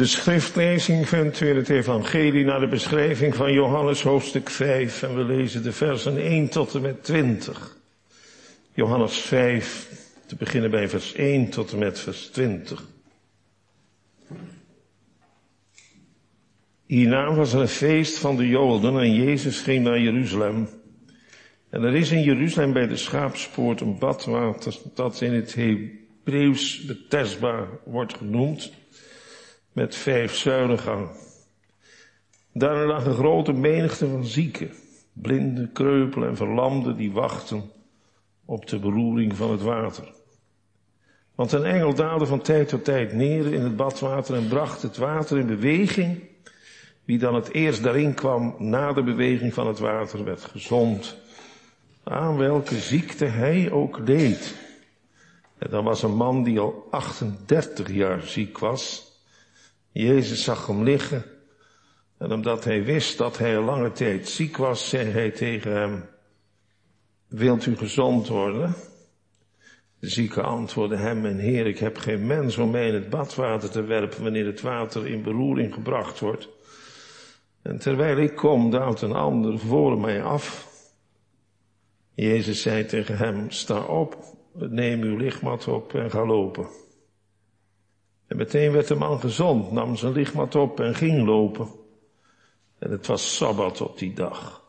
De schriftlezing vindt in het evangelie naar de beschrijving van Johannes hoofdstuk 5 en we lezen de versen 1 tot en met 20. Johannes 5, te beginnen bij vers 1 tot en met vers 20. Hierna was er een feest van de Joden en Jezus ging naar Jeruzalem. En er is in Jeruzalem bij de schaapspoort een badwater dat in het Hebreeuws Bethesda wordt genoemd met vijf zuilengang. Daar lag een grote menigte van zieken, blinden, kreupelen en verlamden die wachten op de beroering van het water. Want een engel daalde van tijd tot tijd neer in het badwater en bracht het water in beweging. Wie dan het eerst daarin kwam na de beweging van het water werd gezond. Aan welke ziekte hij ook leed. En dan was een man die al 38 jaar ziek was. Jezus zag hem liggen. En omdat hij wist dat hij een lange tijd ziek was, zei hij tegen hem, wilt u gezond worden? De zieke antwoordde hem, mijn heer, ik heb geen mens om mij in het badwater te werpen wanneer het water in beroering gebracht wordt. En terwijl ik kom, daalt een ander voor mij af. Jezus zei tegen hem, sta op, neem uw lichtmat op en ga lopen. En meteen werd de man gezond, nam zijn lichtmat op en ging lopen. En het was Sabbat op die dag.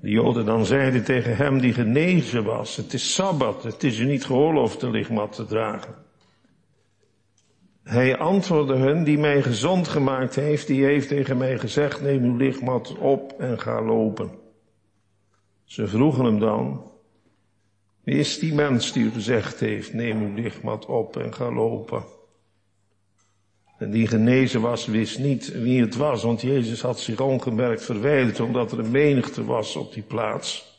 De Joden dan zeiden tegen hem die genezen was, het is Sabbat, het is u niet geoorloofd de lichtmat te dragen. Hij antwoordde hun, die mij gezond gemaakt heeft, die heeft tegen mij gezegd, neem uw lichtmat op en ga lopen. Ze vroegen hem dan, wie is die mens die u gezegd heeft, neem uw lichtmat op en ga lopen? En die genezen was, wist niet wie het was, want Jezus had zich ongemerkt verwijderd, omdat er een menigte was op die plaats.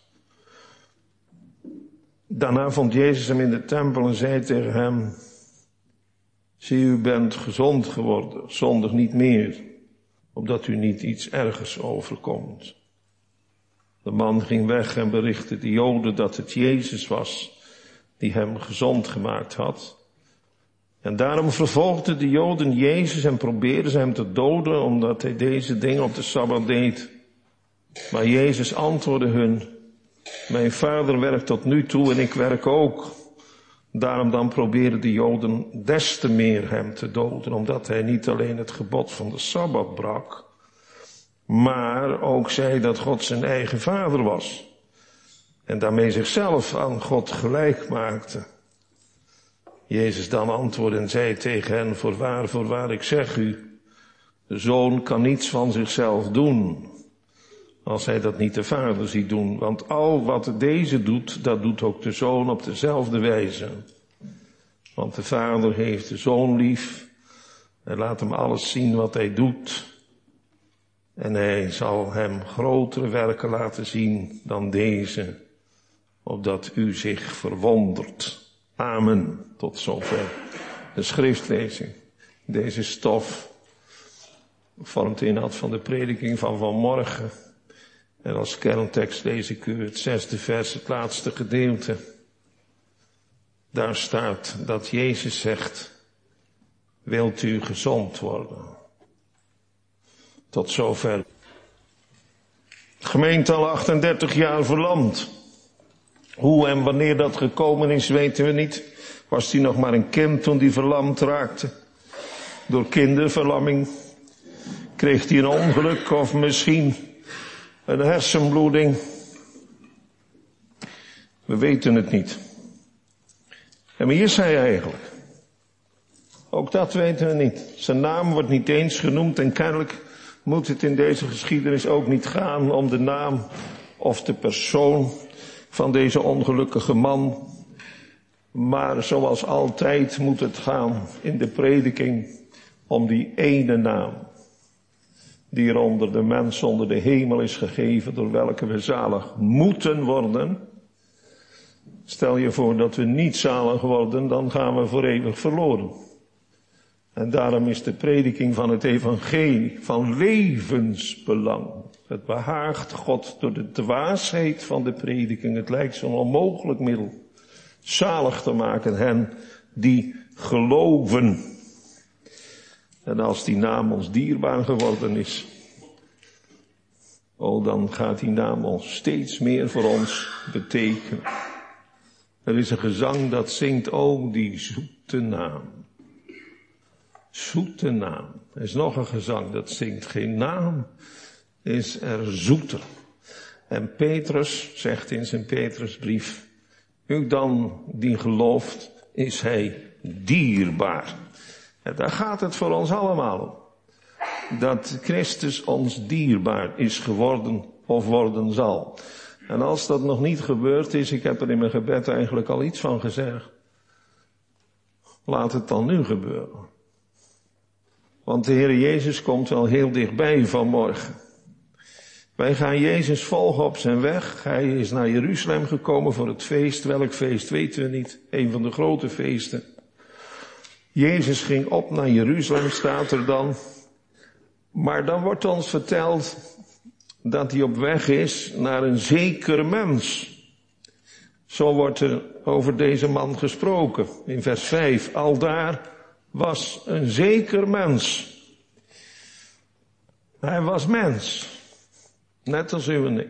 Daarna vond Jezus hem in de tempel en zei tegen hem, zie u bent gezond geworden, zondig niet meer, opdat u niet iets ergers overkomt. De man ging weg en berichtte de Joden dat het Jezus was die hem gezond gemaakt had. En daarom vervolgden de Joden Jezus en probeerden ze hem te doden omdat hij deze dingen op de Sabbat deed. Maar Jezus antwoordde hun, mijn vader werkt tot nu toe en ik werk ook. Daarom dan probeerden de Joden des te meer hem te doden, omdat hij niet alleen het gebod van de Sabbat brak, maar ook zei dat God zijn eigen vader was. En daarmee zichzelf aan God gelijk maakte. Jezus dan antwoordde en zei tegen hen, voorwaar, voorwaar, ik zeg u, de zoon kan niets van zichzelf doen, als hij dat niet de vader ziet doen. Want al wat deze doet, dat doet ook de zoon op dezelfde wijze. Want de vader heeft de zoon lief en laat hem alles zien wat hij doet. En hij zal hem grotere werken laten zien dan deze, opdat u zich verwondert. Amen. Tot zover de schriftlezing. Deze stof vormt de inhoud van de prediking van vanmorgen. En als kerntekst lees ik u het zesde vers, het laatste gedeelte. Daar staat dat Jezus zegt, wilt u gezond worden? Tot zover. Gemeente al 38 jaar verlamd. Hoe en wanneer dat gekomen is, weten we niet. Was hij nog maar een kind toen hij verlamd raakte? Door kinderverlamming? Kreeg hij een ongeluk of misschien een hersenbloeding? We weten het niet. En wie is hij eigenlijk? Ook dat weten we niet. Zijn naam wordt niet eens genoemd en kennelijk moet het in deze geschiedenis ook niet gaan om de naam of de persoon van deze ongelukkige man. Maar zoals altijd moet het gaan in de prediking om die ene naam. Die er onder de mens onder de hemel is gegeven, door welke we zalig moeten worden. Stel je voor dat we niet zalig worden, dan gaan we voor eeuwig verloren. En daarom is de prediking van het evangelie van levensbelang. Het behaagt God door de dwaasheid van de prediking. Het lijkt zo'n onmogelijk middel. Zalig te maken hen die geloven. En als die naam ons dierbaar geworden is, oh, dan gaat die naam ons steeds meer voor ons betekenen. Er is een gezang dat zingt, oh, die zoete naam. Zoete naam. Er is nog een gezang dat zingt, geen naam is er zoeter. En Petrus zegt in zijn Petrusbrief, u dan die gelooft, is hij dierbaar. En daar gaat het voor ons allemaal om. Dat Christus ons dierbaar is geworden of worden zal. En als dat nog niet gebeurd is, ik heb er in mijn gebed eigenlijk al iets van gezegd. Laat het dan nu gebeuren. Want de Heer Jezus komt wel heel dichtbij vanmorgen. Wij gaan Jezus volgen op zijn weg. Hij is naar Jeruzalem gekomen voor het feest. Welk feest weten we niet. Een van de grote feesten. Jezus ging op naar Jeruzalem, staat er dan. Maar dan wordt ons verteld dat hij op weg is naar een zeker mens. Zo wordt er over deze man gesproken in vers 5. Aldaar was een zeker mens. Hij was mens. Net als u en ik.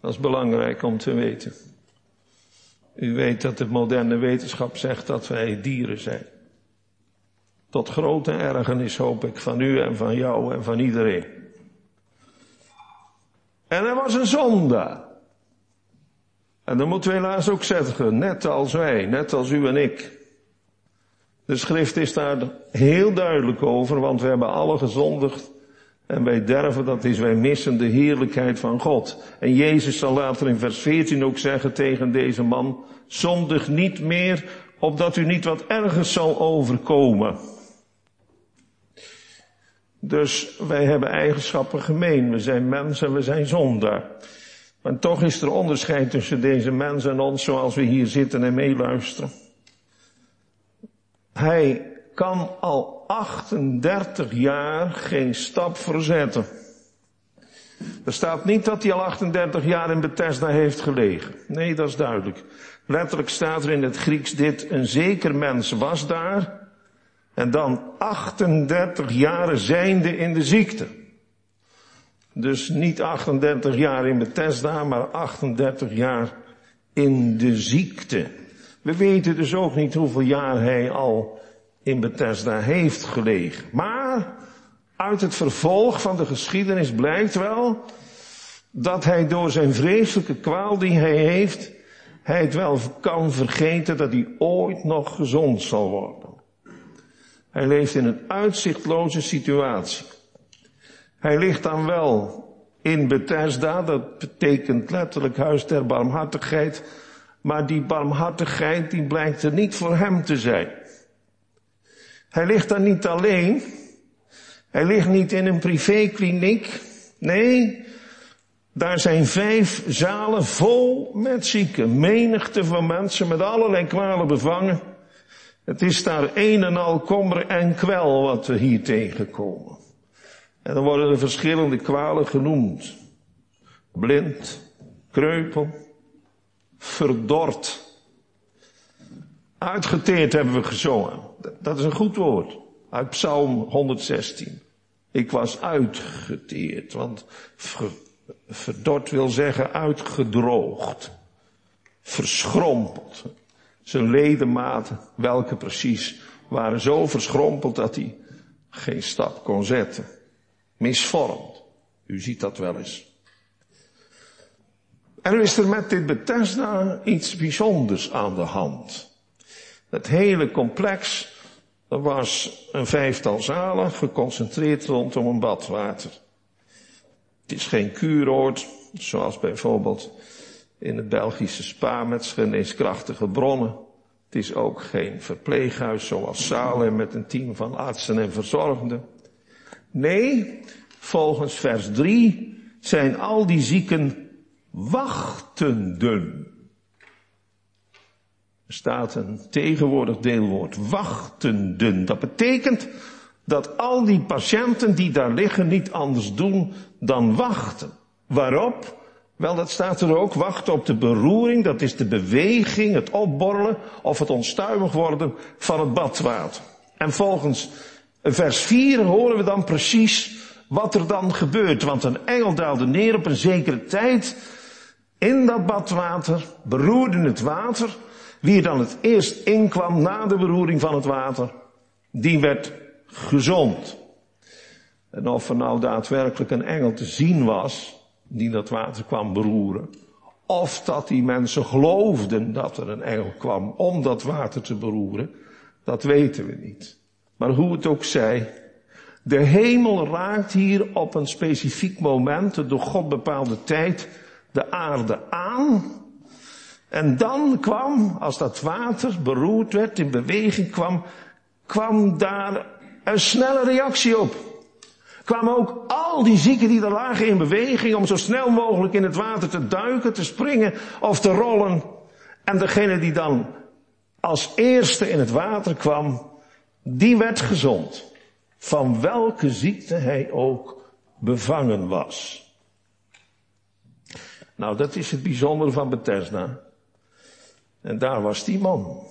Dat is belangrijk om te weten. U weet dat de moderne wetenschap zegt dat wij dieren zijn. Tot grote ergernis hoop ik van u en van jou en van iedereen. En er was een zonde. En dan moeten we helaas ook zeggen, net als wij, net als u en ik. De schrift is daar heel duidelijk over, want we hebben alle gezondigd en wij derven, dat is, wij missen de heerlijkheid van God. En Jezus zal later in vers 14 ook zeggen tegen deze man, zondig niet meer, opdat u niet wat ergens zal overkomen. Dus wij hebben eigenschappen gemeen. We zijn mensen, we zijn zondaar. Maar toch is er onderscheid tussen deze mensen en ons zoals we hier zitten en meeluisteren. Hij kan al 38 jaar geen stap verzetten. Er staat niet dat hij al 38 jaar in Bethesda heeft gelegen. Nee, dat is duidelijk. Letterlijk staat er in het Grieks dit, een zeker mens was daar. En dan 38 jaren zijnde in de ziekte. Dus niet 38 jaar in Bethesda, maar 38 jaar in de ziekte. We weten dus ook niet hoeveel jaar hij al in Bethesda heeft gelegen. Maar uit het vervolg van de geschiedenis blijkt wel dat hij door zijn vreselijke kwaal die hij heeft, hij het wel kan vergeten dat hij ooit nog gezond zal worden. Hij leeft in een uitzichtloze situatie. Hij ligt dan wel in Bethesda, dat betekent letterlijk huis der barmhartigheid, maar die barmhartigheid die blijkt er niet voor hem te zijn. Hij ligt daar niet alleen. Hij ligt niet in een privékliniek. Nee, daar zijn vijf zalen vol met zieken. Menigte van mensen met allerlei kwalen bevangen. Het is daar een en al kommer en kwel wat we hier tegenkomen. En dan worden er verschillende kwalen genoemd. Blind, kreupel, verdord. Uitgeteerd hebben we gezongen. Dat is een goed woord. Uit Psalm 116. Ik was uitgeteerd, want verdord wil zeggen uitgedroogd. Verschrompeld. Zijn ledematen, welke precies, waren zo verschrompeld dat hij geen stap kon zetten. Misvormd. U ziet dat wel eens. En is er met dit Bethesda iets bijzonders aan de hand. Het hele complex was een vijftal zalen geconcentreerd rondom een badwater. Het is geen kuuroord, zoals bijvoorbeeld in het Belgische Spa met geneeskrachtige bronnen. Het is ook geen verpleeghuis zoals Salem met een team van artsen en verzorgenden. Nee, volgens vers 3 zijn al die zieken wachtenden. Staat een tegenwoordig deelwoord, wachtenden. Dat betekent dat al die patiënten die daar liggen niet anders doen dan wachten. Waarop? Wel, dat staat er ook. Wacht op de beroering, dat is de beweging, het opborrelen of het onstuimig worden van het badwater. En volgens vers 4 horen we dan precies wat er dan gebeurt. Want een engel daalde neer op een zekere tijd in dat badwater, beroerde het water. Wie er dan het eerst inkwam na de beroering van het water, die werd gezond. En of er nou daadwerkelijk een engel te zien was, die dat water kwam beroeren. Of dat die mensen geloofden dat er een engel kwam om dat water te beroeren, dat weten we niet. Maar hoe het ook zij, de hemel raakt hier op een specifiek moment, de door God bepaalde tijd, de aarde aan. En dan kwam, als dat water beroerd werd, in beweging kwam, kwam daar een snelle reactie op. Kwamen ook al die zieken die er lagen in beweging om zo snel mogelijk in het water te duiken, te springen of te rollen. En degene die dan als eerste in het water kwam, die werd gezond. Van welke ziekte hij ook bevangen was. Nou, dat is het bijzondere van Bethesda. En daar was die man.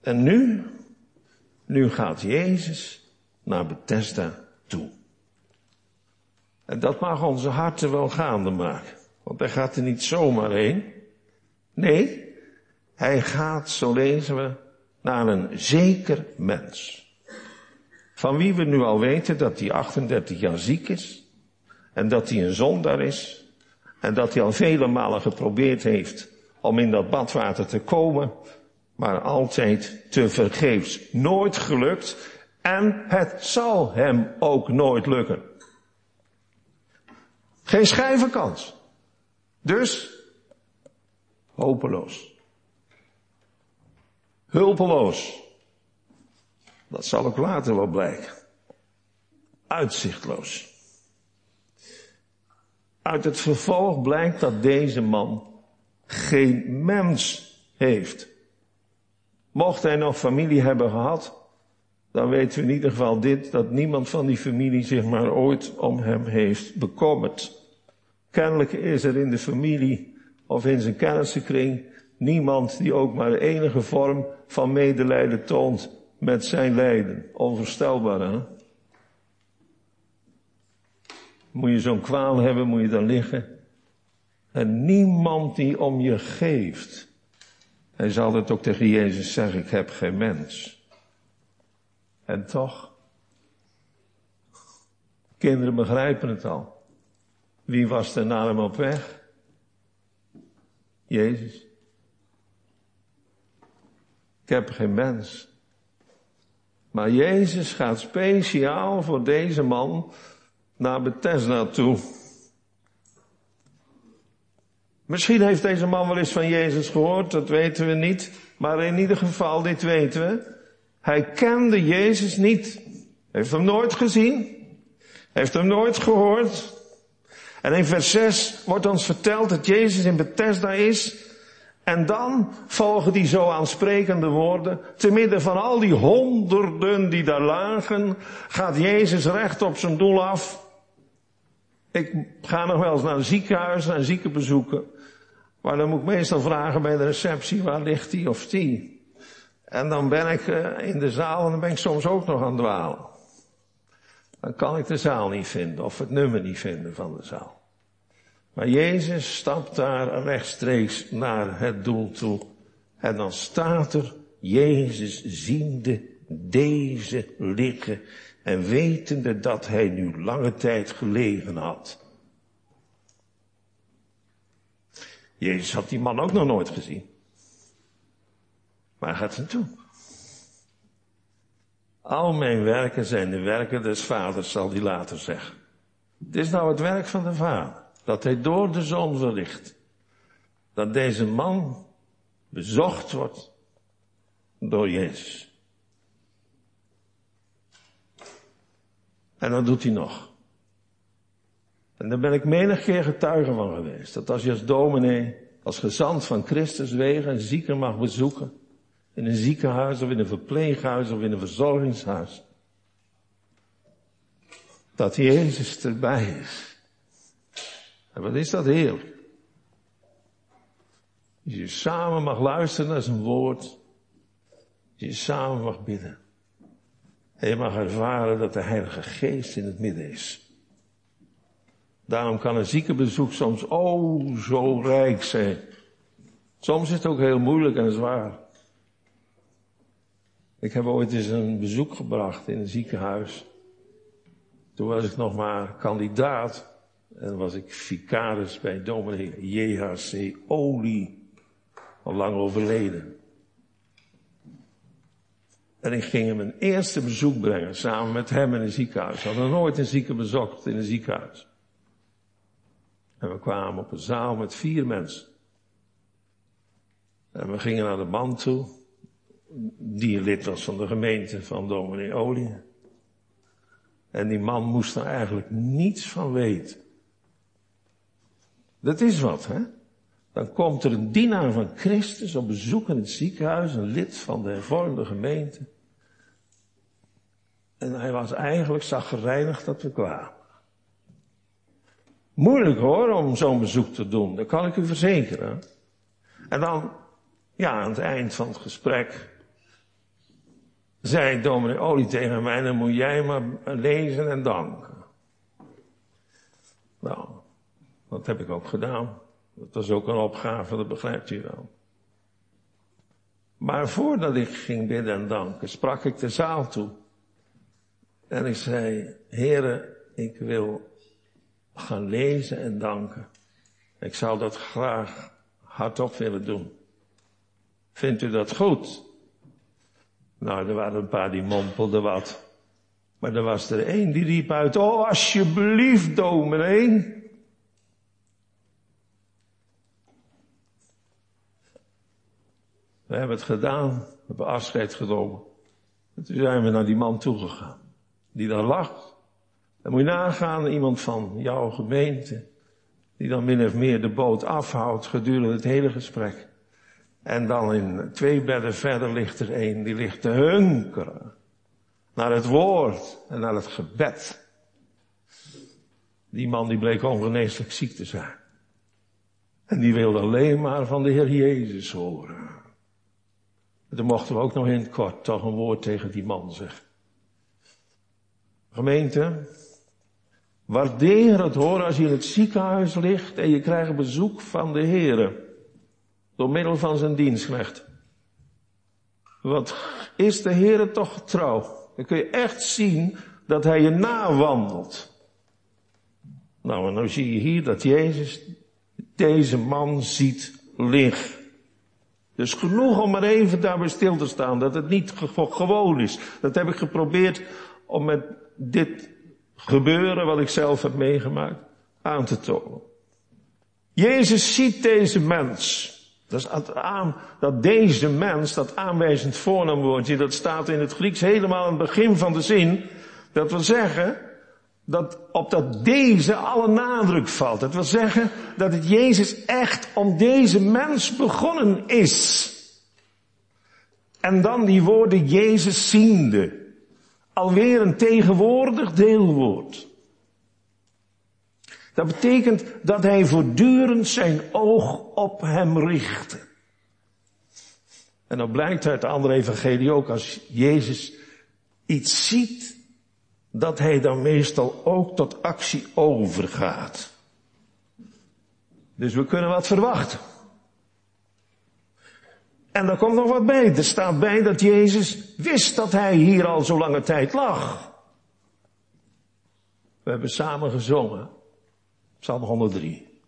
En nu, nu gaat Jezus naar Bethesda toe. En dat mag onze harten wel gaande maken. Want hij gaat er niet zomaar heen. Nee, hij gaat, zo lezen we, naar een zeker mens. Van wie we nu al weten dat hij 38 jaar ziek is. En dat hij een zondaar is. En dat hij al vele malen geprobeerd heeft om in dat badwater te komen. Maar altijd te vergeefs. Nooit gelukt. En het zal hem ook nooit lukken. Geen schijvenkans. Dus hopeloos. Hulpeloos. Dat zal ook later wel blijken. Uitzichtloos. Uit het vervolg blijkt dat deze man geen mens heeft. Mocht hij nog familie hebben gehad, dan weten we in ieder geval dit, dat niemand van die familie zich maar ooit om hem heeft bekommerd. Kennelijk is er in de familie of in zijn kennissenkring niemand die ook maar enige vorm van medelijden toont met zijn lijden. Onvoorstelbaar, hè? Moet je zo'n kwaal hebben, moet je dan liggen. En niemand die om je geeft. Hij zal het ook tegen Jezus zeggen, ik heb geen mens. En toch, kinderen begrijpen het al. Wie was er naar hem op weg? Jezus. Ik heb geen mens. Maar Jezus gaat speciaal voor deze man naar Bethesda toe. Misschien heeft deze man wel eens van Jezus gehoord, dat weten we niet. Maar in ieder geval, dit weten we. Hij kende Jezus niet. Heeft hem nooit gezien. Heeft hem nooit gehoord. En in vers 6 wordt ons verteld dat Jezus in Bethesda is. En dan volgen die zo aansprekende woorden. Te midden van al die honderden die daar lagen, gaat Jezus recht op zijn doel af. Ik ga nog wel eens naar een ziekenhuis, zieken bezoeken. Maar dan moet ik meestal vragen bij de receptie, waar ligt die of die? En dan ben ik eh, in de zaal en dan ben ik soms ook nog aan het dwalen. Dan kan ik de zaal niet vinden of het nummer niet vinden van de zaal. Maar Jezus stapt daar rechtstreeks naar het doel toe. En dan staat er, Jezus ziende deze liggen en wetende dat hij nu lange tijd gelegen had. Jezus had die man ook nog nooit gezien. Maar gaat hem toe. Al mijn werken zijn de werken des vaders, zal hij later zeggen. Het is nou het werk van de vader. Dat hij door de zon verlicht. Dat deze man bezocht wordt door Jezus. En dat doet hij nog. En daar ben ik menig keer getuige van geweest. Dat als je als dominee, als gezant van Christus wegen een zieke mag bezoeken. In een ziekenhuis of in een verpleeghuis of in een verzorgingshuis. Dat Jezus erbij is. En wat is dat heerlijk? Als je samen mag luisteren naar zijn woord. Als je samen mag bidden. En je mag ervaren dat de Heilige Geest in het midden is. Daarom kan een ziekenbezoek soms oh zo rijk zijn. Soms is het ook heel moeilijk en zwaar. Ik heb ooit eens een bezoek gebracht in een ziekenhuis. Toen was ik nog maar kandidaat. En was ik vicaris bij dominee JHC Olie. Al lang overleden. En ik ging hem een eerste bezoek brengen, samen met hem in een ziekenhuis. Ik had nog nooit een zieke bezocht in een ziekenhuis. En we kwamen op een zaal met vier mensen. En we gingen naar de man toe, die lid was van de gemeente van dominee Olie. En die man moest er eigenlijk niets van weten. Dat is wat, hè? Dan komt er een dienaar van Christus op bezoek in het ziekenhuis, een lid van de hervormde gemeente. En hij was eigenlijk zaggerijnig dat we kwamen. Moeilijk hoor, om zo'n bezoek te doen, dat kan ik u verzekeren. En dan, ja, aan het eind van het gesprek, zei dominee Olie tegen mij, dan moet jij maar lezen en danken. Nou, dat heb ik ook gedaan. Dat was ook een opgave, dat begrijpt u wel. Maar voordat ik ging bidden en danken, sprak ik de zaal toe. En ik zei, heren, ik wil gaan lezen en danken. Ik zou dat graag hardop willen doen. Vindt u dat goed? Nou, er waren een paar die mompelden wat. Maar er was er één die riep uit, oh alsjeblieft dominee. We hebben het gedaan, we hebben afscheid genomen. En toen zijn we naar die man toegegaan, die daar lag. Dan moet je nagaan, iemand van jouw gemeente, die dan min of meer de boot afhoudt gedurende het hele gesprek. En dan in twee bedden verder ligt er een, die ligt te hunkeren. Naar het woord en naar het gebed. Die man die bleek ongeneeslijk ziek te zijn. En die wilde alleen maar van de Heer Jezus horen. En dan mochten we ook nog in het kort toch een woord tegen die man zeggen. Gemeente, waardeer het hoor als je in het ziekenhuis ligt en je krijgt bezoek van de Heer. Door middel van zijn dienstknecht. Wat is de Heer toch trouw? Dan kun je echt zien dat hij je nawandelt. Nou, en dan zie je hier dat Jezus deze man ziet liggen. Dus genoeg om maar even daarbij stil te staan, dat het niet gewoon is. Dat heb ik geprobeerd om met dit gebeuren, wat ik zelf heb meegemaakt, aan te tonen. Jezus ziet deze mens. Dat is aan, dat deze mens, dat aanwijzend voornaamwoordje, dat staat in het Grieks helemaal aan het begin van de zin. Dat wil zeggen, dat op dat deze alle nadruk valt. Dat wil zeggen dat het Jezus echt om deze mens begonnen is. En dan die woorden Jezus ziende. Alweer een tegenwoordig deelwoord. Dat betekent dat hij voortdurend zijn oog op hem richtte. En dan blijkt uit de andere evangelie ook als Jezus iets ziet, dat hij dan meestal ook tot actie overgaat. Dus we kunnen wat verwachten. En er komt nog wat bij. Er staat bij dat Jezus wist dat hij hier al zo lange tijd lag. We hebben samen gezongen. Psalm 103.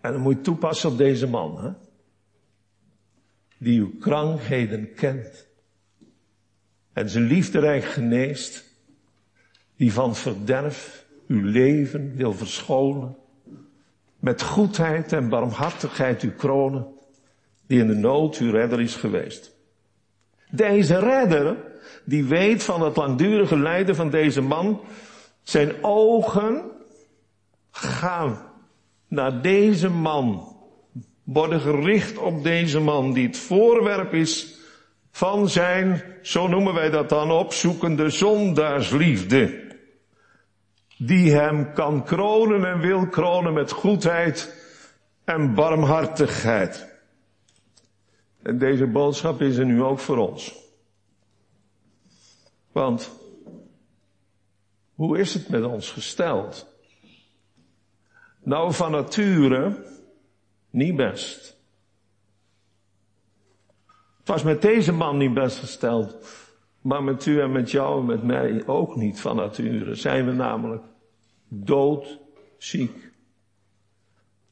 En dan moet je toepassen op deze man, hè? Die uw krankheden kent. En zijn liefderijk geneest. Die van verderf uw leven wil verschonen. Met goedheid en barmhartigheid uw kronen. Die in de nood uw redder is geweest. Deze redder, die weet van het langdurige lijden van deze man, zijn ogen gaan naar deze man, worden gericht op deze man die het voorwerp is van zijn, zo noemen wij dat dan, opzoekende zondaarsliefde. die hem kan kronen en wil kronen met goedheid en barmhartigheid. En deze boodschap is er nu ook voor ons. Want hoe is het met ons gesteld? Nou, van nature niet best. Het was met deze man niet best gesteld. Maar met u en met jou en met mij ook niet van nature. Zijn we namelijk doodziek.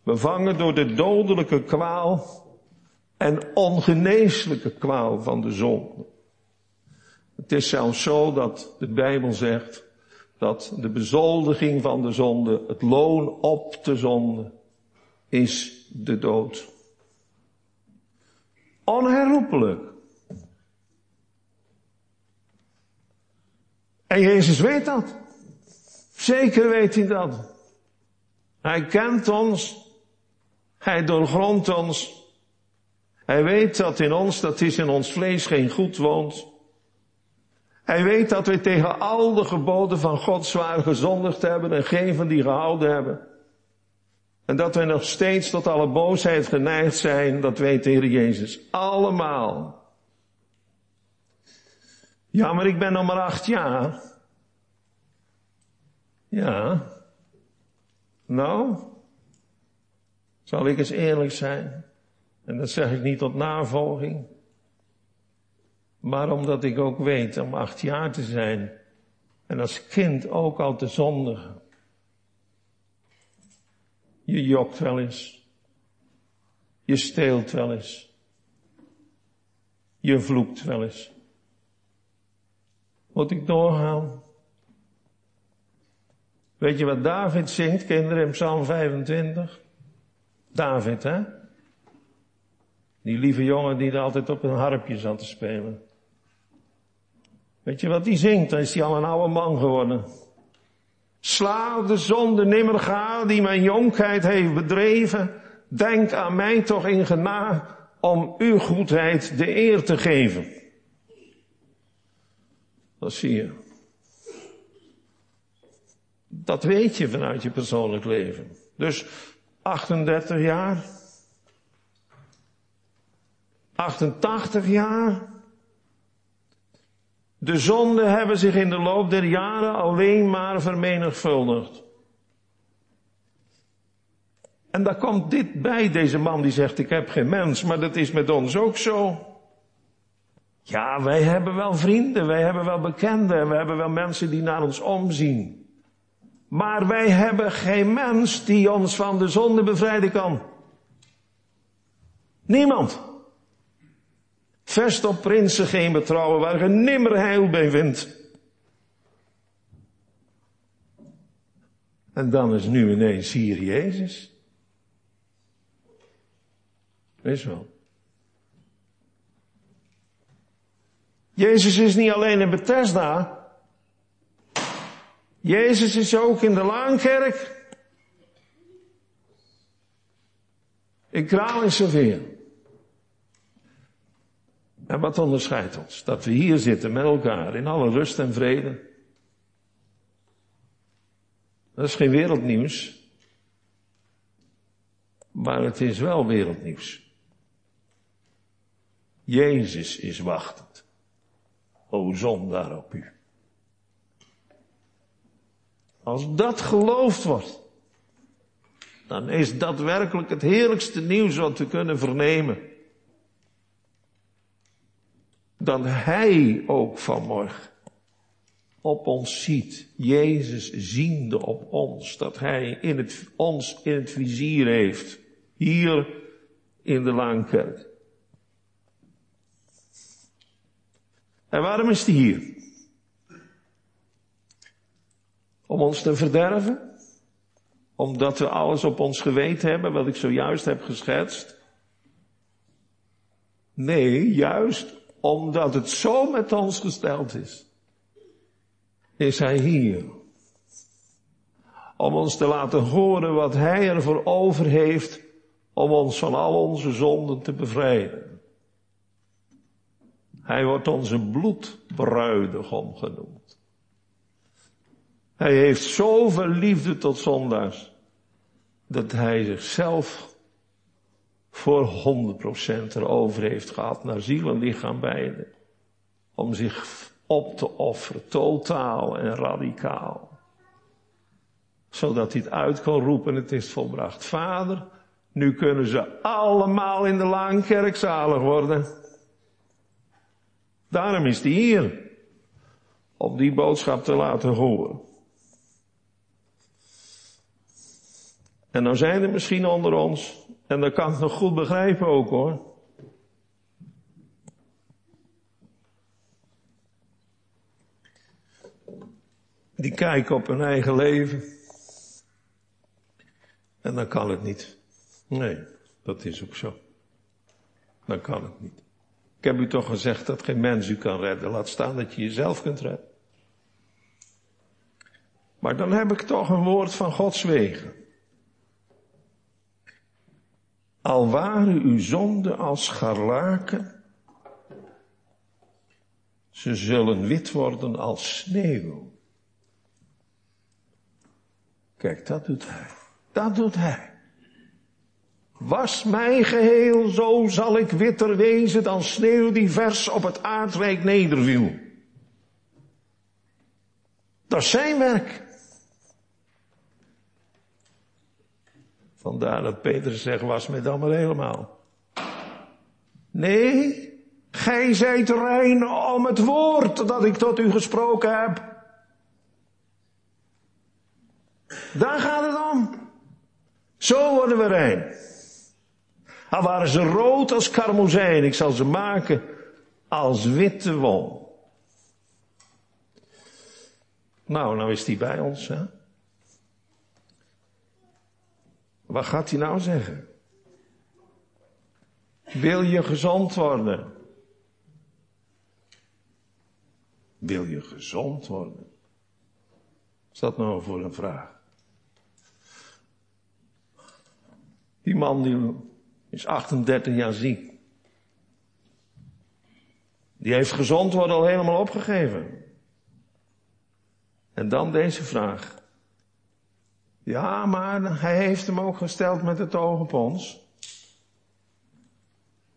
Bevangen door de dodelijke kwaal en ongeneeslijke kwaal van de zonde. Het is zelfs zo dat de Bijbel zegt dat de bezoldiging van de zonde, het loon op de zonde, is de dood. Onherroepelijk. En Jezus weet dat. Zeker weet hij dat. Hij kent ons. Hij doorgrondt ons. Hij weet dat in ons, dat is in ons vlees, geen goed woont. Hij weet dat we tegen al de geboden van God zwaar gezondigd hebben en geen van die gehouden hebben. En dat we nog steeds tot alle boosheid geneigd zijn, dat weet de Heer Jezus. Allemaal. Ja, maar ik ben nog maar acht jaar. Ja. Nou, zal ik eens eerlijk zijn? En dat zeg ik niet tot navolging. Maar omdat ik ook weet om acht jaar te zijn. En als kind ook al te zondigen. Je jokt wel eens. Je steelt wel eens. Je vloekt wel eens. Moet ik doorgaan? Weet je wat David zingt, kinderen, in Psalm 25? David, hè? Die lieve jongen die er altijd op een harpje zat te spelen. Weet je wat die zingt? Dan is hij al een oude man geworden. Sla de zonde nimmer ga die mijn jonkheid heeft bedreven. Denk aan mij toch in gena om uw goedheid de eer te geven. Dat zie je. Dat weet je vanuit je persoonlijk leven. Dus 38 jaar. 88 jaar. De zonden hebben zich in de loop der jaren alleen maar vermenigvuldigd. En daar komt dit bij, deze man die zegt, ik heb geen mens, maar dat is met ons ook zo. Ja, wij hebben wel vrienden, wij hebben wel bekenden, we hebben wel mensen die naar ons omzien. Maar wij hebben geen mens die ons van de zonde bevrijden kan. Niemand. Vest op prinsen geen betrouwen waar je nimmer heil bij vindt. En dan is nu ineens hier Jezus. Wees wel. Jezus is niet alleen in Bethesda. Jezus is ook in de Laankerk. In Kraal en wat onderscheidt ons? Dat we hier zitten met elkaar in alle rust en vrede. Dat is geen wereldnieuws. Maar het is wel wereldnieuws. Jezus is wachtend. O zondaar op u. Als dat geloofd wordt, dan is dat werkelijk het heerlijkste nieuws wat we kunnen vernemen dan Hij ook vanmorgen op ons ziet. Jezus ziende op ons, dat Hij in het, ons in het vizier heeft. Hier in de Laankerk. En waarom is hij hier? Om ons te verderven? Omdat we alles op ons geweten hebben, wat ik zojuist heb geschetst? Nee, juist omdat het zo met ons gesteld is, is Hij hier. Om ons te laten horen wat Hij ervoor over heeft om ons van al onze zonden te bevrijden. Hij wordt onze bloedbruidegom genoemd. Hij heeft zoveel liefde tot zondaars, dat hij zichzelf voor 100% erover heeft gehad, naar ziel en lichaam beide. Om zich op te offeren, totaal en radicaal. Zodat hij het uit kon roepen, het is volbracht. Vader, nu kunnen ze allemaal in de Laankerk zalig worden. Daarom is hij hier. Om die boodschap te laten horen. En dan zijn er misschien onder ons, en dat kan ik nog goed begrijpen ook hoor. Die kijken op hun eigen leven. En dan kan het niet. Nee, dat is ook zo. Dan kan het niet. Ik heb u toch gezegd dat geen mens u kan redden. Laat staan dat je jezelf kunt redden. Maar dan heb ik toch een woord van Gods wegen. Al waren uw zonden als scharlaken, ze zullen wit worden als sneeuw. Kijk, dat doet hij. Dat doet hij. Was mij geheel, zo zal ik witter wezen dan sneeuw die vers op het aardrijk nederviel. Dat is zijn werk. Vandaar dat Peter zegt, was mij dan maar helemaal. Nee, gij zijt rein om het woord dat ik tot u gesproken heb. Daar gaat het om. Zo worden we rein. Al waren ze rood als karmozijn, ik zal ze maken als witte wol. Nou, nou is die bij ons, hè? Wat gaat hij nou zeggen? Wil je gezond worden? Wil je gezond worden? Is dat nou voor een vraag? Die man die is 38 jaar ziek. Die heeft gezond worden al helemaal opgegeven. En dan deze vraag. Ja, maar hij heeft hem ook gesteld met het oog op ons.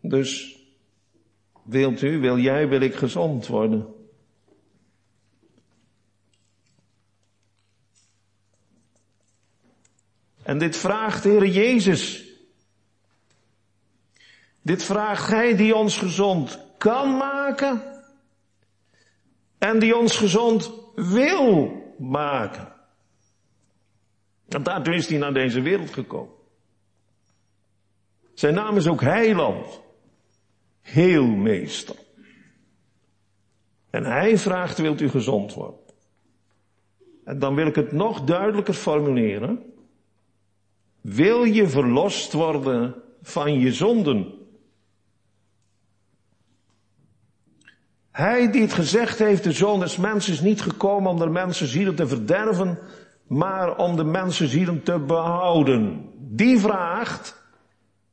Dus wilt u, wil jij, wil ik gezond worden? En dit vraagt Heer Jezus. Dit vraagt Hij die ons gezond kan maken en die ons gezond wil maken. En daartoe is hij naar deze wereld gekomen. Zijn naam is ook Heiland. Heelmeester. En hij vraagt, wilt u gezond worden? En dan wil ik het nog duidelijker formuleren. Wil je verlost worden van je zonden? Hij die het gezegd heeft, de zoon des mensen is niet gekomen om de mensen zielen te verderven, maar om de mensen zielen te behouden. Die vraagt,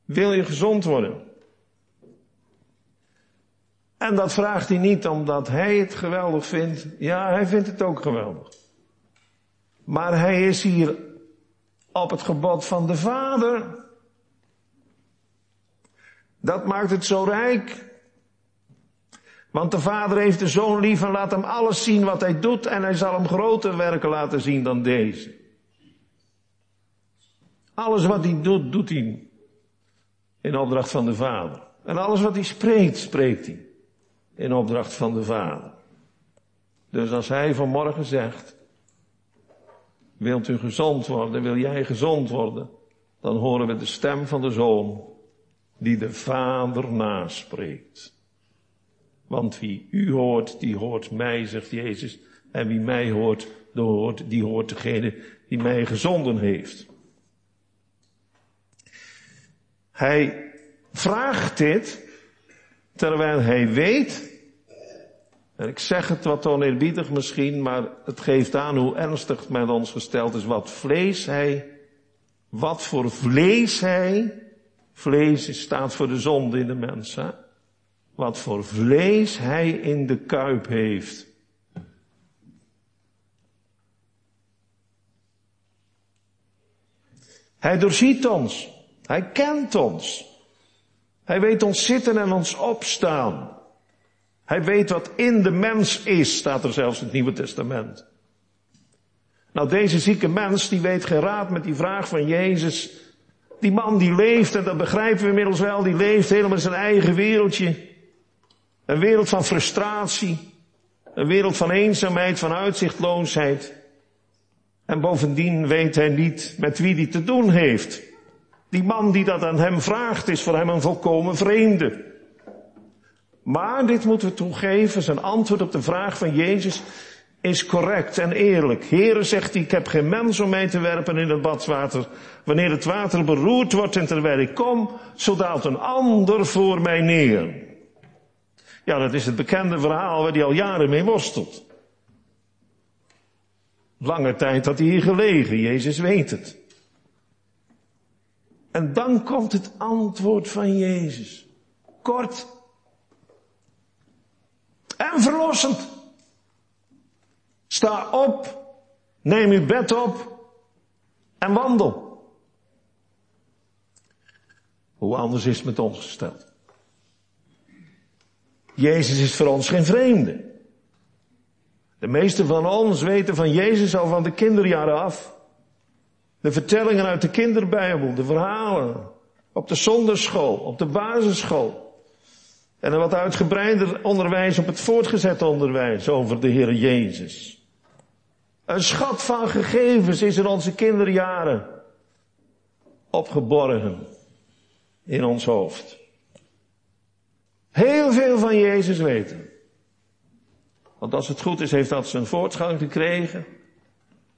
wil je gezond worden? En dat vraagt hij niet omdat hij het geweldig vindt. Ja, hij vindt het ook geweldig. Maar hij is hier op het gebod van de Vader. Dat maakt het zo rijk. Want de vader heeft de zoon lief en laat hem alles zien wat hij doet en hij zal hem groter werken laten zien dan deze. Alles wat hij doet, doet hij in opdracht van de vader. En alles wat hij spreekt, spreekt hij in opdracht van de vader. Dus als hij vanmorgen zegt, wilt u gezond worden, wil jij gezond worden, dan horen we de stem van de zoon die de vader naspreekt. Want wie u hoort, die hoort mij, zegt Jezus. En wie mij hoort, die hoort, die hoort degene die mij gezonden heeft. Hij vraagt dit terwijl hij weet, en ik zeg het wat oneerbiedig misschien, maar het geeft aan hoe ernstig met ons gesteld is, wat vlees hij, wat voor vlees hij, vlees staat voor de zonde in de mens, hè? wat voor vlees hij in de kuip heeft. Hij doorziet ons. Hij kent ons. Hij weet ons zitten en ons opstaan. Hij weet wat in de mens is, staat er zelfs in het Nieuwe Testament. Nou, deze zieke mens, die weet geraad met die vraag van Jezus. Die man die leeft, en dat begrijpen we inmiddels wel, die leeft helemaal in zijn eigen wereldje. Een wereld van frustratie. Een wereld van eenzaamheid, van uitzichtloosheid. En bovendien weet hij niet met wie hij te doen heeft. Die man die dat aan hem vraagt is voor hem een volkomen vreemde. Maar dit moeten we toegeven, zijn antwoord op de vraag van Jezus is correct en eerlijk. Heere zegt hij, ik heb geen mens om mij te werpen in het badwater. Wanneer het water beroerd wordt en terwijl ik kom, zo daalt een ander voor mij neer. Ja, dat is het bekende verhaal waar hij al jaren mee worstelt. Lange tijd had hij hier gelegen, Jezus weet het. En dan komt het antwoord van Jezus. Kort en verlossend. Sta op, neem uw bed op en wandel. Hoe anders is het met ons gesteld? Jezus is voor ons geen vreemde. De meesten van ons weten van Jezus al van de kinderjaren af. De vertellingen uit de kinderbijbel, de verhalen. Op de zonderschool, op de basisschool. En een wat uitgebreider onderwijs op het voortgezet onderwijs over de Heer Jezus. Een schat van gegevens is in onze kinderjaren opgeborgen in ons hoofd. Heel veel van Jezus weten. Want als het goed is, heeft dat zijn voortgang gekregen.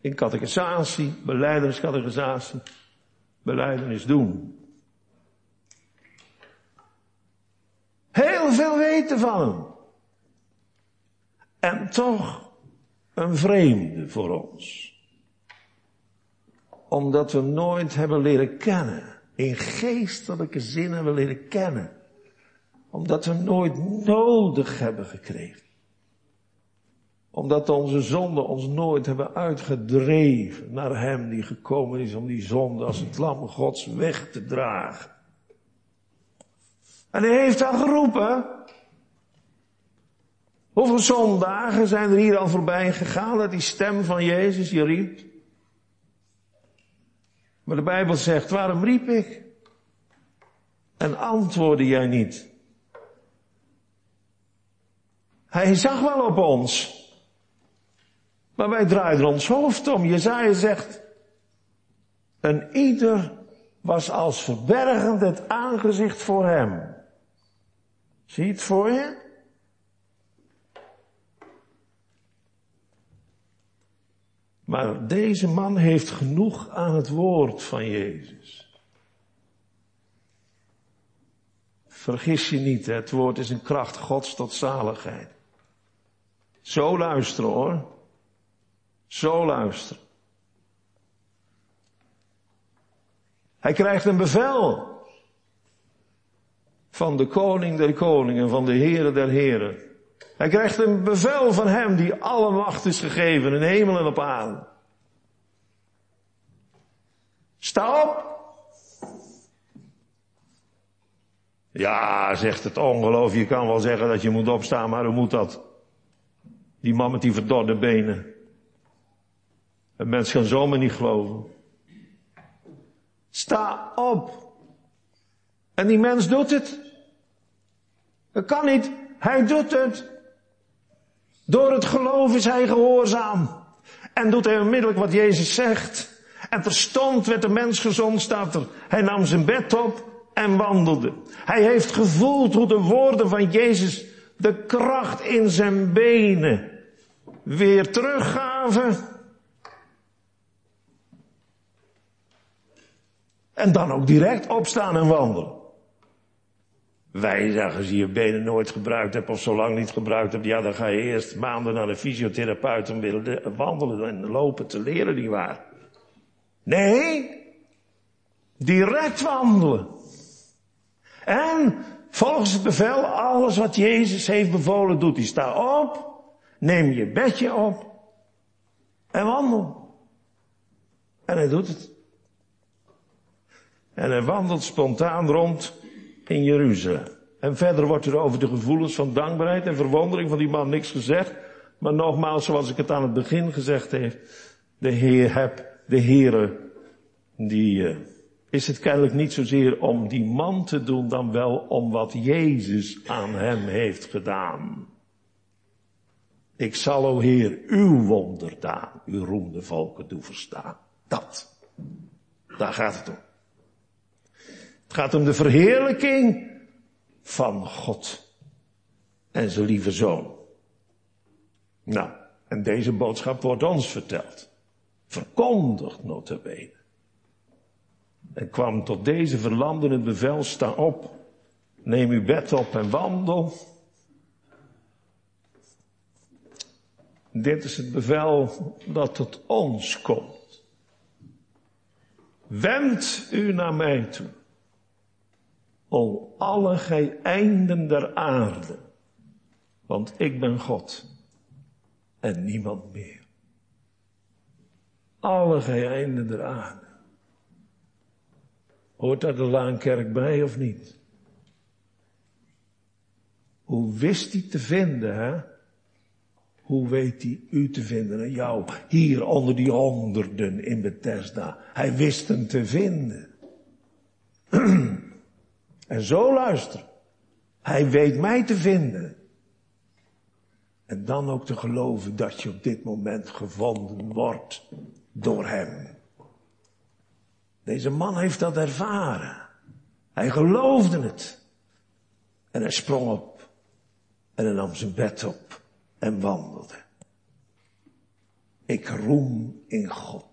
In catechisatie, beleideniscatechisatie, beleidenis doen. Heel veel weten van hem. En toch een vreemde voor ons. Omdat we nooit hebben leren kennen. In geestelijke zin hebben we leren kennen. Omdat we nooit nodig hebben gekregen. Omdat onze zonden ons nooit hebben uitgedreven naar Hem die gekomen is om die zonde als het lam Gods weg te dragen. En hij heeft dan geroepen. Hoeveel zondagen zijn er hier al voorbij gegaan dat die stem van Jezus je riep? Maar de Bijbel zegt, waarom riep ik? En antwoordde jij niet? Hij zag wel op ons. Maar wij draaiden ons hoofd om. Jezaja zegt, en ieder was als verbergend het aangezicht voor hem. Zie je het voor je? Maar deze man heeft genoeg aan het woord van Jezus. Vergis je niet, het woord is een kracht Gods tot zaligheid. Zo luisteren hoor. Zo luisteren. Hij krijgt een bevel van de koning der koningen, van de heren der heren. Hij krijgt een bevel van hem die alle macht is gegeven in hemel en op aarde. Sta op! Ja, zegt het ongeloof, je kan wel zeggen dat je moet opstaan, maar hoe moet dat? Die man met die verdorde benen. Een mens kan zomaar niet geloven. Sta op! En die mens doet het. Dat kan niet. Hij doet het. Door het geloof is hij gehoorzaam. En doet hij onmiddellijk wat Jezus zegt. En terstond werd de mens gezond, staat er. Hij nam zijn bed op en wandelde. Hij heeft gevoeld hoe de woorden van Jezus de kracht in zijn benen weer teruggaven. En dan ook direct opstaan en wandelen. Wij zeggen, als je je benen nooit gebruikt hebt of zo lang niet gebruikt hebt, ja, dan ga je eerst maanden naar de fysiotherapeut om weer wandelen en lopen te leren, die waar. Nee, direct wandelen. En volgens het bevel, alles wat Jezus heeft bevolen, doet hij. Sta op, neem je bedje op en wandel. En hij doet het. En hij wandelt spontaan rond in Jeruzalem. En verder wordt er over de gevoelens van dankbaarheid en verwondering van die man niks gezegd. Maar nogmaals, zoals ik het aan het begin gezegd heb, de Heer heb, de Heere, die uh, is het kennelijk niet zozeer om die man te doen, dan wel om wat Jezus aan hem heeft gedaan. Ik zal, o Heer, uw wonderdaan, uw roemde volken doen verstaan. Dat. Daar gaat het om. Het gaat om de verheerlijking van God en zijn lieve zoon. Nou, en deze boodschap wordt ons verteld. Verkondigd notabene. En kwam tot deze verlanden het bevel, sta op, neem uw bed op en wandel. Dit is het bevel dat tot ons komt. Wend u naar mij toe. O alle gij der aarde. Want ik ben God. En niemand meer. Alle gij der aarde. Hoort daar de Laankerk bij of niet? Hoe wist hij te vinden, hè? Hoe weet hij u te vinden en jou hier onder die honderden in Bethesda? Hij wist hem te vinden. en zo luister. Hij weet mij te vinden. En dan ook te geloven dat je op dit moment gevonden wordt door hem. Deze man heeft dat ervaren. Hij geloofde het. En hij sprong op. En hij nam zijn bed op en wandelde. Ik roem in God.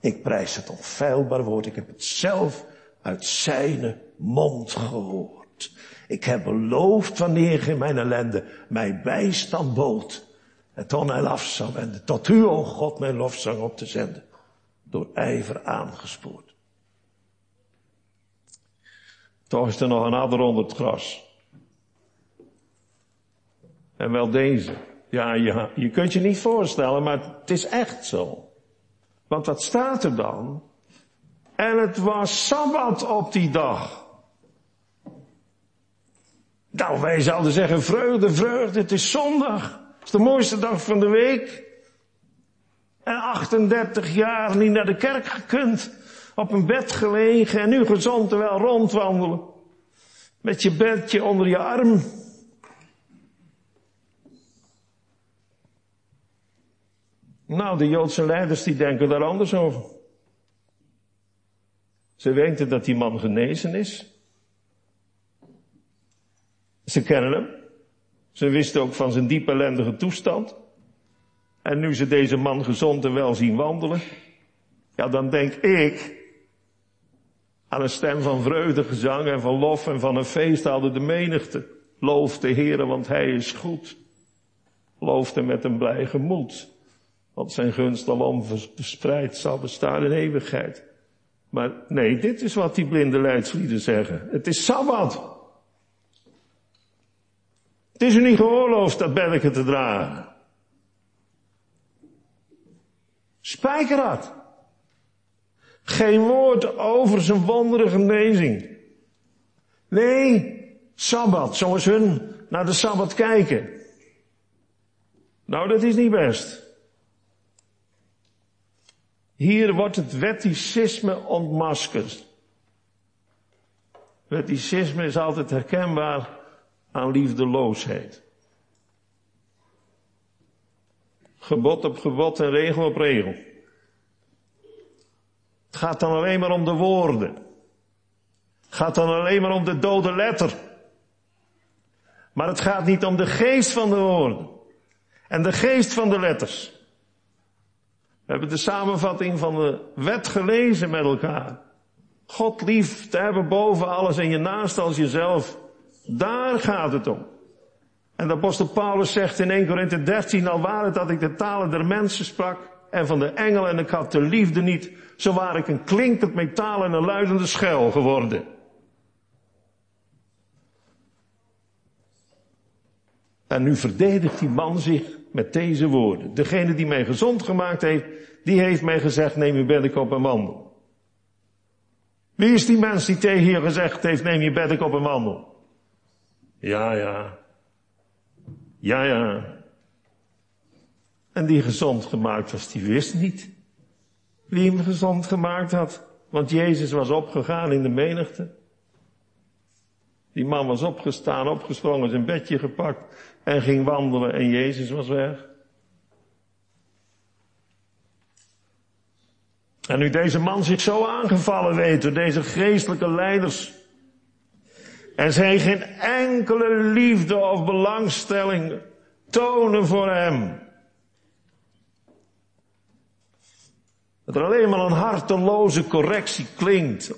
Ik prijs het onfeilbaar woord. Ik heb het zelf uit zijn mond gehoord. Ik heb beloofd wanneer in mijn ellende mij bijstand bood. Toen hij af zou wenden. Tot u, o God, mijn lofzang op te zenden. Door ijver aangespoord. Toch is er nog een adder onder het gras. En wel deze. Ja, je, kunt je niet voorstellen, maar het is echt zo. Want wat staat er dan? En het was Sabbat op die dag. Nou, wij zouden zeggen vreugde, vreugde, het is zondag. Het is de mooiste dag van de week. En 38 jaar niet naar de kerk gekund. Op een bed gelegen en nu gezond terwijl rondwandelen. Met je bedje onder je arm. Nou, de Joodse leiders die denken daar anders over. Ze weten dat die man genezen is. Ze kennen hem. Ze wisten ook van zijn diep ellendige toestand. En nu ze deze man gezond en wel zien wandelen, ja, dan denk ik aan een stem van vreugde, gezang en van lof en van een feest hadden de menigte. Loof de Heere, want Hij is goed. Loof hem met een blij gemoed. Want zijn gunst alom verspreid zal bestaan in eeuwigheid. Maar nee, dit is wat die blinde leidslieden zeggen. Het is Sabbat. Het is u niet geoorloofd dat beddeken te dragen. Spijkerhard. Geen woord over zijn wondere genezing. Nee, Sabbat, zoals hun naar de Sabbat kijken. Nou, dat is niet best. Hier wordt het wetticisme ontmaskerd. Wetticisme is altijd herkenbaar aan liefdeloosheid. Gebod op gebod en regel op regel. Het gaat dan alleen maar om de woorden. Het gaat dan alleen maar om de dode letter. Maar het gaat niet om de geest van de woorden. En de geest van de letters. We hebben de samenvatting van de wet gelezen met elkaar. God lief te hebben boven alles en je naast als jezelf. Daar gaat het om. En de apostel Paulus zegt in 1 Korinthe 13, al waar het dat ik de talen der mensen sprak en van de engelen en ik had de liefde niet, zo waar ik een klinkend metaal en een luidende schel geworden. En nu verdedigt die man zich met deze woorden. Degene die mij gezond gemaakt heeft, die heeft mij gezegd, neem uw beddenkop en wandel. Wie is die mens die tegen je gezegd heeft, neem je bed op en wandel? Ja, ja. Ja, ja. En die gezond gemaakt was, die wist niet wie hem gezond gemaakt had. Want Jezus was opgegaan in de menigte. Die man was opgestaan, opgesprongen, zijn bedje gepakt en ging wandelen en Jezus was weg. En nu deze man zich zo aangevallen weet door deze geestelijke leiders. En zij geen enkele liefde of belangstelling tonen voor hem. Dat er alleen maar een harteloze correctie klinkt.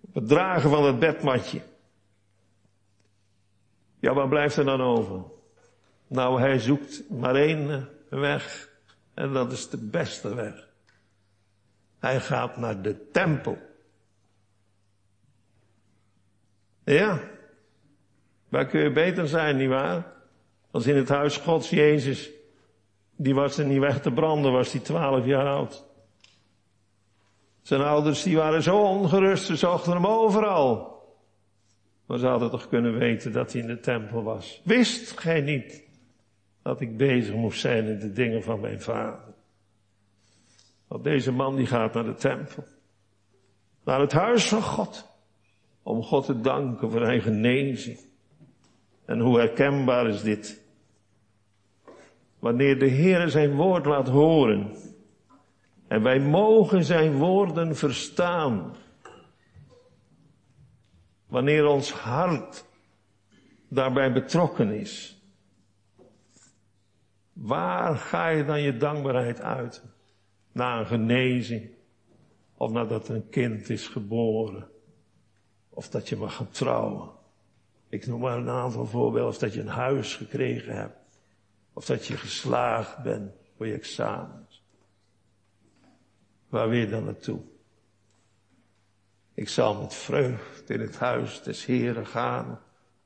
Op het dragen van het bedmatje. Ja, wat blijft er dan over? Nou, hij zoekt maar één weg. En dat is de beste weg. Hij gaat naar de tempel. Ja. Waar kun je beter zijn, nietwaar? Als in het huis Gods Jezus. Die was er niet weg te branden, was hij twaalf jaar oud. Zijn ouders die waren zo ongerust, ze zochten hem overal. Maar ze hadden toch kunnen weten dat hij in de tempel was. Wist gij niet dat ik bezig moest zijn in de dingen van mijn vader? Want deze man die gaat naar de tempel. Naar het huis van God. Om God te danken voor zijn genezing. En hoe herkenbaar is dit? Wanneer de Heer zijn woord laat horen. En wij mogen zijn woorden verstaan. Wanneer ons hart daarbij betrokken is. Waar ga je dan je dankbaarheid uit? Na een genezing. Of nadat een kind is geboren. Of dat je mag gaan trouwen. Ik noem maar een aantal voorbeelden. Of dat je een huis gekregen hebt. Of dat je geslaagd bent voor je examens. Waar wil je dan naartoe? Ik zal met vreugde in het huis des Heren gaan,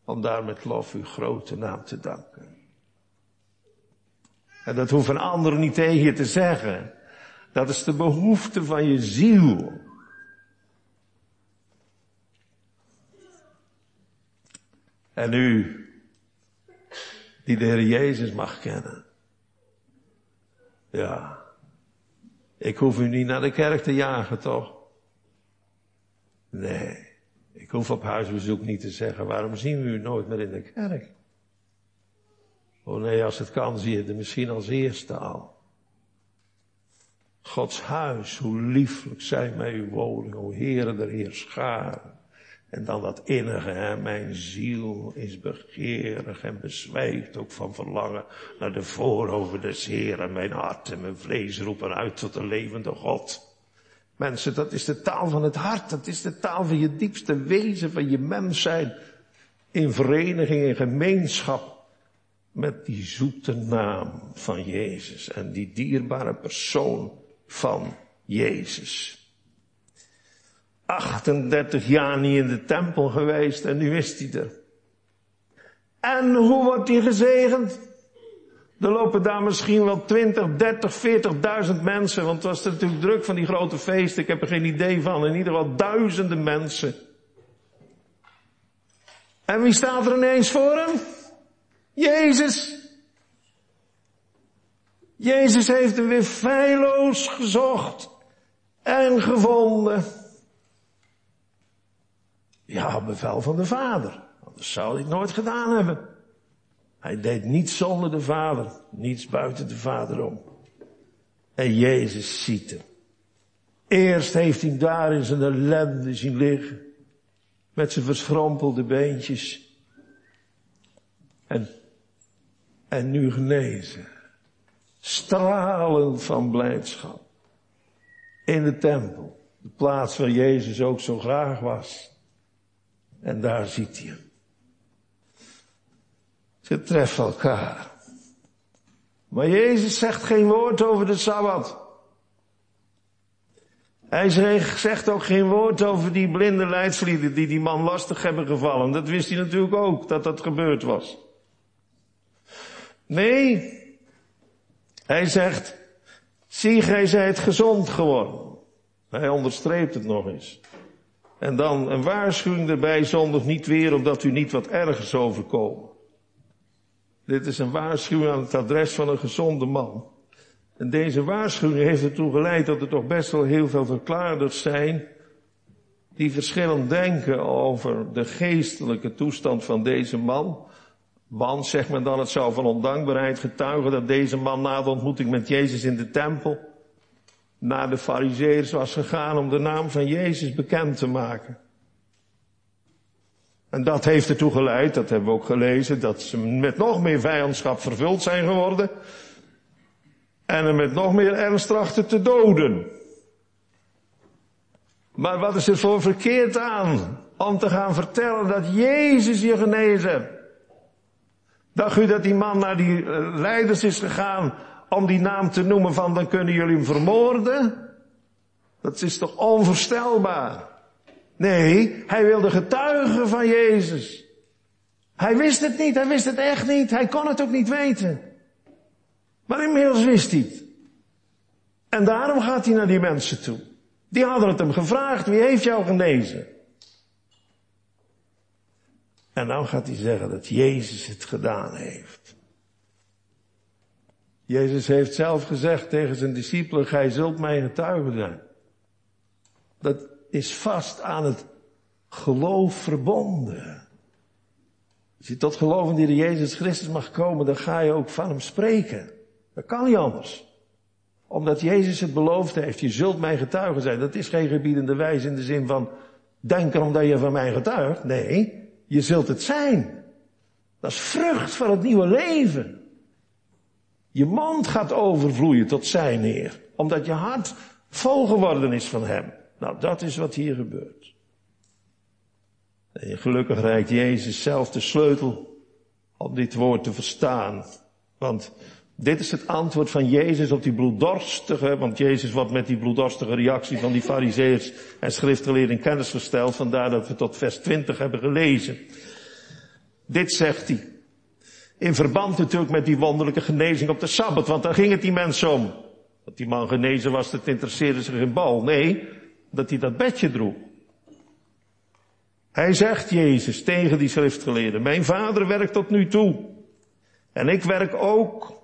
om daar met lof uw grote naam te danken. En dat hoeft een ander niet tegen je te zeggen. Dat is de behoefte van je ziel. En u, die de Heer Jezus mag kennen. Ja. Ik hoef u niet naar de kerk te jagen, toch? Nee. Ik hoef op huisbezoek niet te zeggen, waarom zien we u nooit meer in de kerk? Oh nee, als het kan zie je het misschien als eerste al. Gods huis, hoe lieflijk zijn mij uw woning, o Heere der Heer. En dan dat innige, hè, mijn ziel is begeerig en bezwijkt ook van verlangen naar de voorover des Heeren. Mijn hart en mijn vlees roepen uit tot de levende God. Mensen, dat is de taal van het hart. Dat is de taal van je diepste wezen, van je mens zijn. In vereniging, in gemeenschap. Met die zoete naam van Jezus. En die dierbare persoon van Jezus. 38 jaar niet in de tempel geweest en nu is hij er. En hoe wordt hij gezegend? Er lopen daar misschien wel 20, 30, 40.000 mensen, want het was natuurlijk druk van die grote feesten. Ik heb er geen idee van. In ieder geval duizenden mensen. En wie staat er ineens voor hem? Jezus. Jezus heeft hem weer feilloos gezocht en gevonden. Ja, bevel van de Vader. Anders zou hij het nooit gedaan hebben. Hij deed niets zonder de Vader, niets buiten de Vader om. En Jezus ziet hem. Eerst heeft hij daar in zijn ellende zien liggen. Met zijn verschrompelde beentjes. En, en nu genezen. Stralend van blijdschap. In de tempel. De plaats waar Jezus ook zo graag was. En daar ziet hij hem. Ze treffen elkaar. Maar Jezus zegt geen woord over de Sabbat. Hij zegt ook geen woord over die blinde leidslieden die die man lastig hebben gevallen. Dat wist hij natuurlijk ook, dat dat gebeurd was. Nee, hij zegt, zie gij zijt gezond geworden. Hij onderstreept het nog eens. En dan een waarschuwing erbij, zondig niet weer, omdat u niet wat ergers overkomen. Dit is een waarschuwing aan het adres van een gezonde man. En deze waarschuwing heeft ertoe geleid dat er toch best wel heel veel verklaarders zijn die verschillend denken over de geestelijke toestand van deze man. Want, zegt men dan, het zou van ondankbaarheid getuigen dat deze man na de ontmoeting met Jezus in de tempel naar de fariseërs was gegaan om de naam van Jezus bekend te maken. En dat heeft ertoe geleid, dat hebben we ook gelezen, dat ze met nog meer vijandschap vervuld zijn geworden. En met nog meer ernst trachten te doden. Maar wat is er voor verkeerd aan om te gaan vertellen dat Jezus je genezen Dacht u dat die man naar die eh, leiders is gegaan om die naam te noemen van dan kunnen jullie hem vermoorden? Dat is toch onvoorstelbaar? Nee, hij wilde getuigen van Jezus. Hij wist het niet, hij wist het echt niet, hij kon het ook niet weten. Maar inmiddels wist hij het. En daarom gaat hij naar die mensen toe. Die hadden het hem gevraagd, wie heeft jou genezen? En dan gaat hij zeggen dat Jezus het gedaan heeft. Jezus heeft zelf gezegd tegen zijn discipelen, gij zult mij getuigen zijn. Dat is vast aan het geloof verbonden. Als je tot in de Jezus Christus mag komen, dan ga je ook van hem spreken. Dat kan niet anders. Omdat Jezus het beloofd heeft, je zult mij getuigen zijn. Dat is geen gebiedende wijze in de zin van, denk erom dat je van mij getuigt. Nee, je zult het zijn. Dat is vrucht van het nieuwe leven. Je mond gaat overvloeien tot zijn Heer. Omdat je hart vol geworden is van Hem. Nou, dat is wat hier gebeurt. En gelukkig reikt Jezus zelf de sleutel om dit woord te verstaan. Want dit is het antwoord van Jezus op die bloeddorstige, want Jezus wordt met die bloeddorstige reactie van die fariseërs en schriftgeleerden in kennis gesteld, vandaar dat we tot vers 20 hebben gelezen. Dit zegt hij. In verband natuurlijk met die wonderlijke genezing op de Sabbat, want daar ging het die mensen om. Dat die man genezen was, dat interesseerde zich in bal. Nee, dat hij dat bedje droeg. Hij zegt Jezus tegen die schriftgeleerden, mijn vader werkt tot nu toe. En ik werk ook.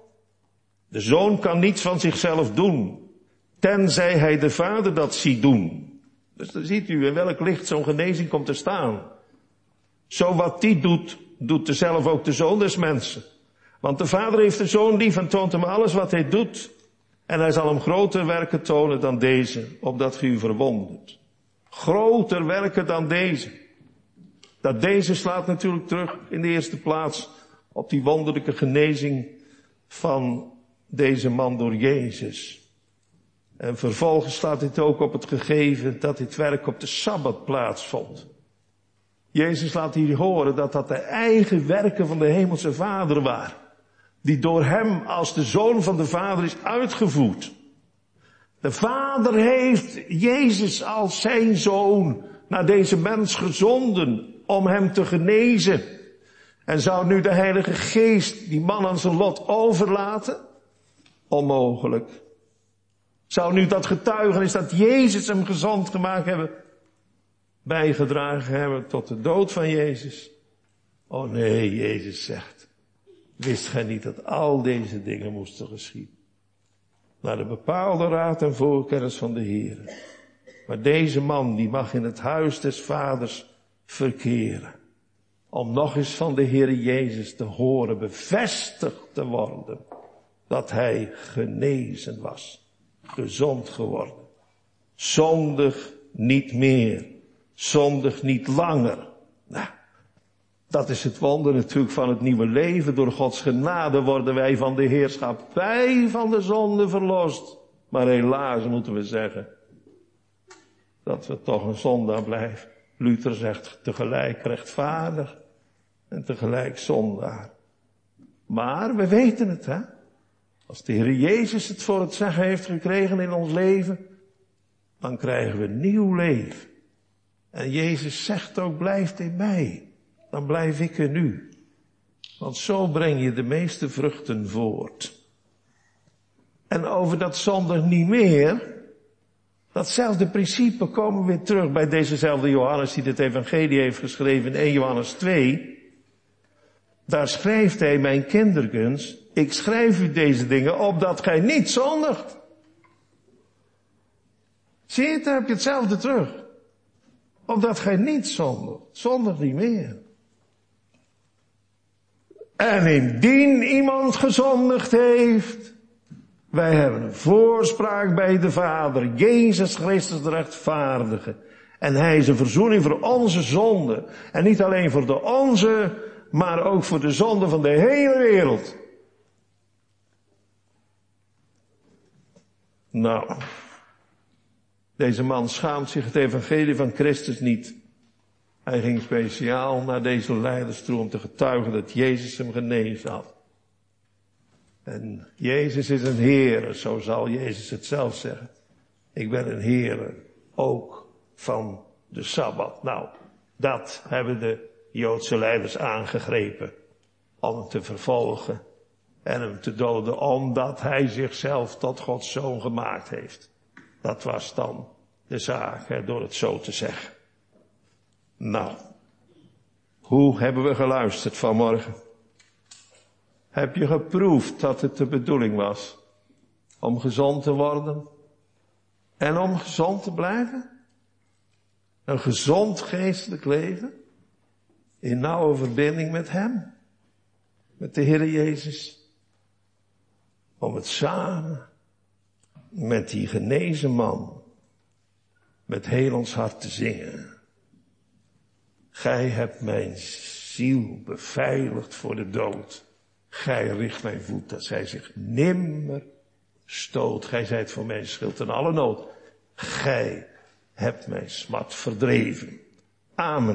De zoon kan niets van zichzelf doen, tenzij hij de vader dat ziet doen. Dus dan ziet u in welk licht zo'n genezing komt te staan. Zo wat die doet, doet dezelfde ook de zoon des mensen. Want de vader heeft de zoon lief en toont hem alles wat hij doet. En hij zal hem groter werken tonen dan deze, opdat ge u verwondert. Groter werken dan deze. Dat deze slaat natuurlijk terug in de eerste plaats op die wonderlijke genezing van deze man door Jezus. En vervolgens staat dit ook op het gegeven dat dit werk op de Sabbat plaatsvond. Jezus laat hier horen dat dat de eigen werken van de Hemelse Vader waren. Die door hem als de Zoon van de Vader is uitgevoerd. De Vader heeft Jezus als zijn Zoon naar deze mens gezonden om hem te genezen. En zou nu de Heilige Geest die man aan zijn lot overlaten? Onmogelijk. Zou nu dat getuigenis dat Jezus hem gezond gemaakt hebben, bijgedragen hebben tot de dood van Jezus? Oh nee, Jezus zegt, wist gij niet dat al deze dingen moesten geschieden? Naar de bepaalde raad en voorkennis van de Heer. Maar deze man, die mag in het huis des vaders verkeren. Om nog eens van de Heer Jezus te horen, bevestigd te worden dat hij genezen was, gezond geworden. Zondig niet meer, zondig niet langer. Nou, dat is het wonder natuurlijk van het nieuwe leven. Door Gods genade worden wij van de heerschappij van de zonde verlost. Maar helaas moeten we zeggen dat we toch een zondaar blijven. Luther zegt tegelijk rechtvaardig en tegelijk zondaar. Maar we weten het, hè? Als de Heer Jezus het voor het zeggen heeft gekregen in ons leven, dan krijgen we nieuw leven. En Jezus zegt ook, blijft in mij. Dan blijf ik in u. Want zo breng je de meeste vruchten voort. En over dat zondag niet meer, Datzelfde principe komen we weer terug bij dezezelfde Johannes die dit evangelie heeft geschreven in 1 Johannes 2. Daar schrijft hij, mijn kinderkens, ik schrijf u deze dingen opdat gij niet zondigt. Zie je, daar heb je hetzelfde terug. Opdat gij niet zondigt. Zondig niet meer. En indien iemand gezondigd heeft, wij hebben een voorspraak bij de Vader, Jezus Christus de rechtvaardige. En hij is een verzoening voor onze zonde. En niet alleen voor de onze, maar ook voor de zonde van de hele wereld. Nou, deze man schaamt zich het evangelie van Christus niet. Hij ging speciaal naar deze leiders toe om te getuigen dat Jezus hem genezen had. En Jezus is een Heer, zo zal Jezus het zelf zeggen. Ik ben een Heer, ook van de Sabbat. Nou, dat hebben de Joodse leiders aangegrepen om hem te vervolgen en hem te doden, omdat hij zichzelf tot Gods zoon gemaakt heeft. Dat was dan de zaak, door het zo te zeggen. Nou, hoe hebben we geluisterd vanmorgen? Heb je geproefd dat het de bedoeling was om gezond te worden en om gezond te blijven? Een gezond geestelijk leven in nauwe verbinding met Hem, met de Heer Jezus. Om het samen met die genezen man met heel ons hart te zingen. Gij hebt mijn ziel beveiligd voor de dood. Gij richt mijn voet dat zij zich nimmer stoot. Gij zijt voor mijn schild en alle nood. Gij hebt mijn smat verdreven. Amen.